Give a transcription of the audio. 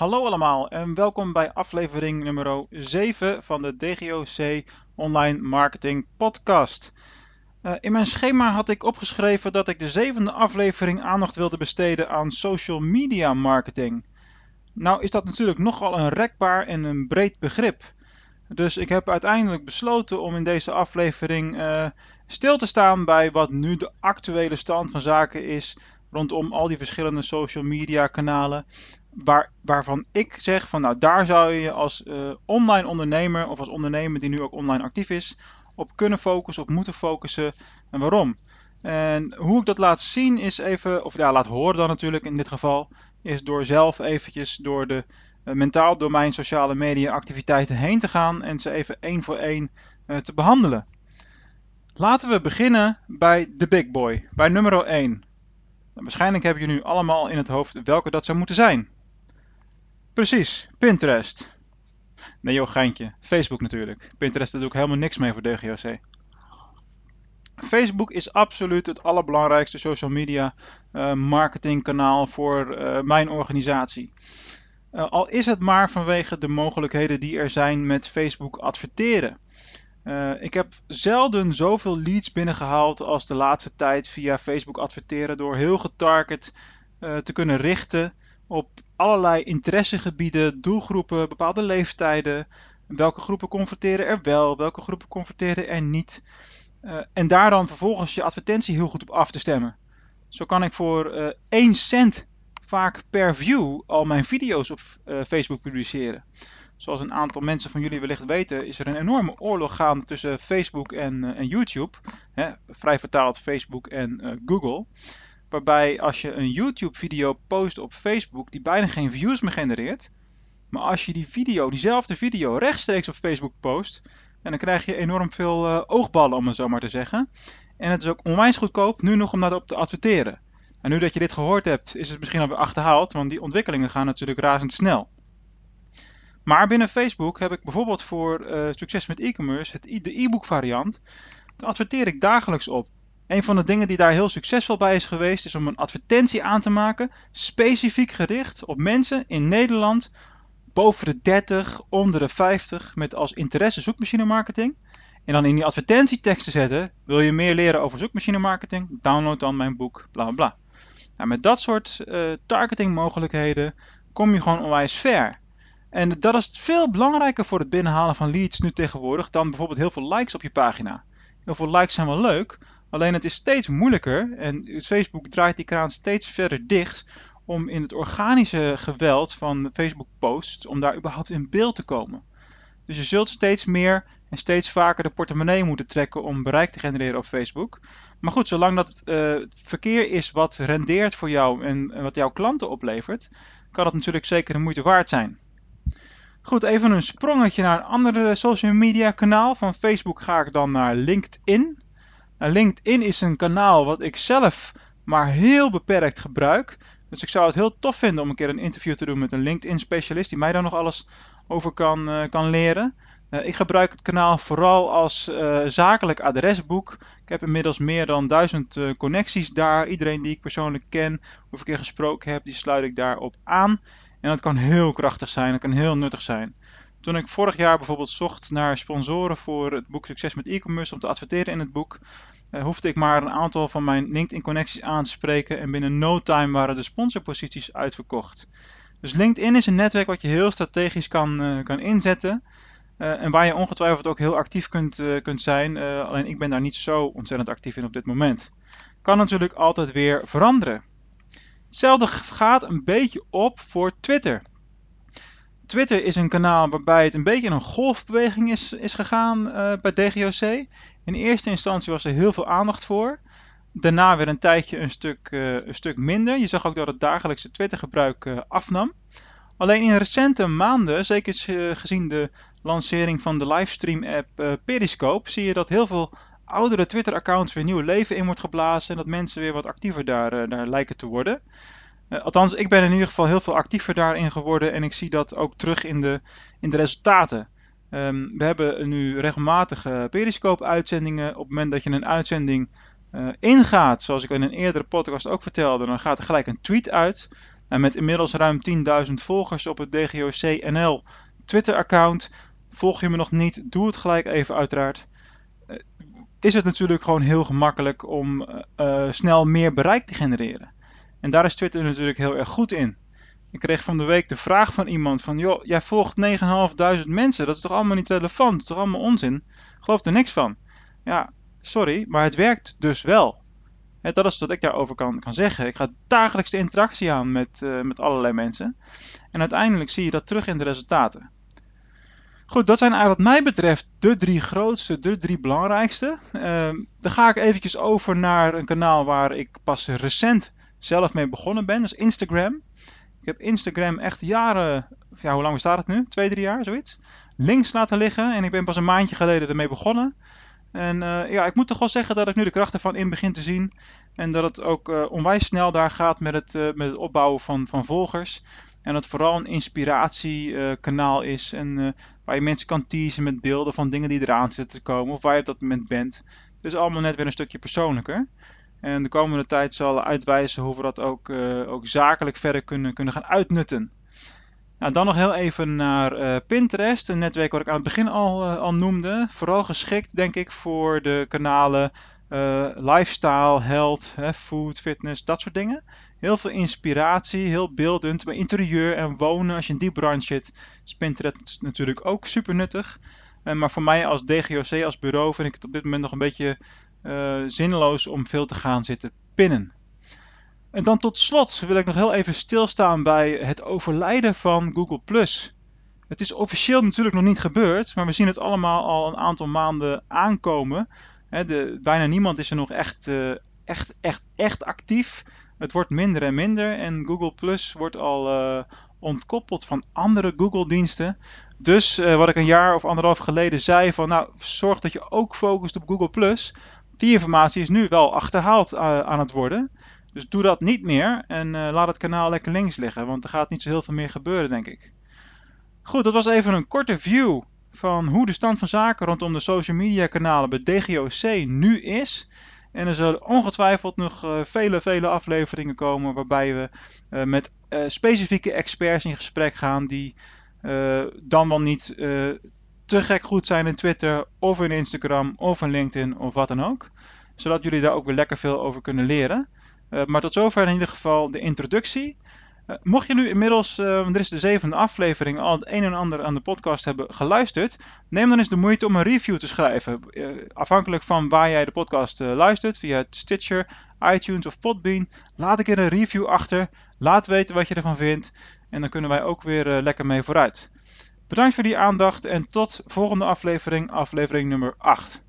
Hallo allemaal en welkom bij aflevering nummer 7 van de DGOC Online Marketing Podcast. Uh, in mijn schema had ik opgeschreven dat ik de zevende aflevering aandacht wilde besteden aan social media marketing. Nou is dat natuurlijk nogal een rekbaar en een breed begrip. Dus ik heb uiteindelijk besloten om in deze aflevering uh, stil te staan bij wat nu de actuele stand van zaken is rondom al die verschillende social media kanalen. Waar, waarvan ik zeg van nou daar zou je als uh, online ondernemer of als ondernemer die nu ook online actief is op kunnen focussen, op moeten focussen en waarom. En hoe ik dat laat zien is even, of ja laat horen dan natuurlijk in dit geval, is door zelf eventjes door de uh, mentaal domein sociale media activiteiten heen te gaan en ze even één voor één uh, te behandelen. Laten we beginnen bij de big boy, bij nummer 1. Waarschijnlijk hebben jullie nu allemaal in het hoofd welke dat zou moeten zijn. Precies, Pinterest. Nee joh, geintje. Facebook natuurlijk. Pinterest daar doe ik helemaal niks mee voor DGOC. Facebook is absoluut het allerbelangrijkste social media uh, marketingkanaal voor uh, mijn organisatie. Uh, al is het maar vanwege de mogelijkheden die er zijn met Facebook adverteren. Ik heb zelden zoveel leads binnengehaald als de laatste tijd via Facebook adverteren door heel getarget te kunnen richten op allerlei interessegebieden, doelgroepen, bepaalde leeftijden. Welke groepen converteren er wel, welke groepen converteren er niet. Uh, en daar dan vervolgens je advertentie heel goed op af te stemmen. Zo kan ik voor 1 cent vaak per view al mijn video's op Facebook publiceren. Zoals een aantal mensen van jullie wellicht weten, is er een enorme oorlog gaande tussen Facebook en, uh, en YouTube. Hè, vrij vertaald Facebook en uh, Google. Waarbij als je een YouTube-video post op Facebook die bijna geen views meer genereert. Maar als je die video, diezelfde video, rechtstreeks op Facebook post. En dan krijg je enorm veel uh, oogballen, om het zo maar te zeggen. En het is ook onwijs goedkoop nu nog om daarop te adverteren. En nu dat je dit gehoord hebt, is het misschien alweer achterhaald, want die ontwikkelingen gaan natuurlijk razendsnel. Maar binnen Facebook heb ik bijvoorbeeld voor uh, succes met e-commerce de e-book variant. Daar adverteer ik dagelijks op. Een van de dingen die daar heel succesvol bij is geweest, is om een advertentie aan te maken, specifiek gericht op mensen in Nederland boven de 30, onder de 50, met als interesse zoekmachine marketing. En dan in die advertentietekst te zetten, wil je meer leren over zoekmachine marketing? Download dan mijn boek, bla bla bla. Nou, met dat soort uh, targetingmogelijkheden kom je gewoon onwijs ver. En dat is veel belangrijker voor het binnenhalen van leads nu tegenwoordig dan bijvoorbeeld heel veel likes op je pagina. Heel veel likes zijn wel leuk, alleen het is steeds moeilijker en Facebook draait die kraan steeds verder dicht om in het organische geweld van Facebook posts, om daar überhaupt in beeld te komen. Dus je zult steeds meer en steeds vaker de portemonnee moeten trekken om bereik te genereren op Facebook. Maar goed, zolang dat uh, verkeer is wat rendeert voor jou en wat jouw klanten oplevert, kan dat natuurlijk zeker de moeite waard zijn. Goed, even een sprongetje naar een andere social media kanaal. Van Facebook ga ik dan naar LinkedIn. Nou, LinkedIn is een kanaal wat ik zelf maar heel beperkt gebruik. Dus ik zou het heel tof vinden om een keer een interview te doen met een LinkedIn specialist die mij daar nog alles over kan, uh, kan leren. Uh, ik gebruik het kanaal vooral als uh, zakelijk adresboek. Ik heb inmiddels meer dan duizend connecties daar. Iedereen die ik persoonlijk ken of een keer gesproken heb, die sluit ik daarop aan. En dat kan heel krachtig zijn, dat kan heel nuttig zijn. Toen ik vorig jaar bijvoorbeeld zocht naar sponsoren voor het boek Succes met e-commerce om te adverteren in het boek, eh, hoefde ik maar een aantal van mijn LinkedIn-connecties aan te spreken en binnen no time waren de sponsorposities uitverkocht. Dus LinkedIn is een netwerk wat je heel strategisch kan, uh, kan inzetten uh, en waar je ongetwijfeld ook heel actief kunt, kunt zijn. alleen ik ben daar niet zo ontzettend actief in op dit moment. Kan natuurlijk altijd weer veranderen. Hetzelfde gaat een beetje op voor Twitter. Twitter is een kanaal waarbij het een beetje een golfbeweging is, is gegaan uh, bij DGOC. In eerste instantie was er heel veel aandacht voor. Daarna weer een tijdje een stuk, uh, een stuk minder. Je zag ook dat het dagelijkse Twitter-gebruik uh, afnam. Alleen in recente maanden, zeker gezien de lancering van de livestream-app Periscope, zie je dat heel veel oudere Twitter-accounts weer nieuw leven in wordt geblazen. En dat mensen weer wat actiever daar, daar lijken te worden. Uh, althans, ik ben in ieder geval heel veel actiever daarin geworden. En ik zie dat ook terug in de, in de resultaten. Um, we hebben nu regelmatige Periscope-uitzendingen. Op het moment dat je een uitzending uh, ingaat, zoals ik in een eerdere podcast ook vertelde, dan gaat er gelijk een tweet uit. En met inmiddels ruim 10.000 volgers op het DGOC NL Twitter-account. Volg je me nog niet, doe het gelijk even uiteraard. Eh, is het natuurlijk gewoon heel gemakkelijk om snel meer bereik te genereren. En daar is Twitter natuurlijk heel erg goed in. Ik kreeg van de week de vraag van iemand van, joh, jij volgt 9.500 mensen, dat is toch allemaal niet relevant, dat is toch allemaal onzin? Ik geloof er niks van. Ja, sorry, maar het werkt dus wel. dat is wat ik daarover kan, kan zeggen. Ik ga dagelijks de interactie aan met, uh, met allerlei mensen. En uiteindelijk zie je dat terug in de resultaten. Goed, dat zijn wat mij betreft de drie grootste, de drie belangrijkste. Uh, dan ga ik eventjes over naar een kanaal waar ik pas recent zelf mee begonnen ben. Is Instagram. Ik heb Instagram echt jaren, ja, hoe lang bestaat het nu? Twee, drie jaar, zoiets. Links laten liggen en ik ben pas een maandje geleden ermee begonnen. En uh, ja, ik moet toch wel zeggen dat ik nu de krachten ervan in begin te zien. En dat het ook uh, onwijs snel daar gaat met het, uh, met het opbouwen van, van volgers. En dat het vooral een inspiratiekanaal is. En waar je mensen kan teasen met beelden van dingen die eraan zitten te komen. Of waar je op dat moment bent. Het is allemaal net weer een stukje persoonlijker. En de komende tijd zal uitwijzen hoe we dat ook, uh, ook zakelijk verder kunnen, kunnen gaan uitnutten. Nou, dan nog heel even naar uh, Pinterest, een netwerk wat ik aan het begin al, uh, al noemde. Vooral geschikt, denk ik, voor de kanalen lifestyle, health, food, fitness, dat soort dingen. Heel veel inspiratie, heel beeldend. Bij interieur en wonen, als je in die branche zit, is Pinterest natuurlijk ook super nuttig. maar voor mij als DGOC, als bureau, vind ik het op dit moment nog een beetje uh, zinloos om veel te gaan zitten pinnen. En dan tot slot wil ik nog heel even stilstaan bij het overlijden van Google+. Het is officieel natuurlijk nog niet gebeurd, maar we zien het allemaal al een aantal maanden aankomen. de, bijna niemand is er nog echt, uh, echt, echt, echt actief. Het wordt minder en minder en Google Plus wordt al uh, ontkoppeld van andere Google-diensten. Dus wat ik een jaar of anderhalf geleden zei van nou zorg dat je ook focust op Google Plus die informatie is nu wel achterhaald uh, aan het worden. Dus doe dat niet meer en uh, laat het kanaal lekker links liggen, want er gaat niet zo heel veel meer gebeuren, denk ik. Goed, dat was even een korte view van hoe de stand van zaken rondom de social media kanalen bij DGOC nu is. En er zullen ongetwijfeld nog uh, vele, vele afleveringen komen waarbij we met specifieke experts in gesprek gaan die dan wel niet te gek goed zijn in Twitter of in Instagram of in LinkedIn of wat dan ook. Zodat jullie daar ook weer lekker veel over kunnen leren. Uh, maar tot zover in ieder geval de introductie. Uh, mocht je nu inmiddels, uh, er is de zevende aflevering, al het een en ander aan de podcast hebben geluisterd, neem dan eens de moeite om een review te schrijven. afhankelijk van waar jij de podcast luistert, via Stitcher, iTunes of Podbean, laat ik er een review achter. Laat weten wat je ervan vindt en dan kunnen wij ook weer lekker mee vooruit. Bedankt voor die aandacht en tot volgende aflevering, aflevering nummer 8.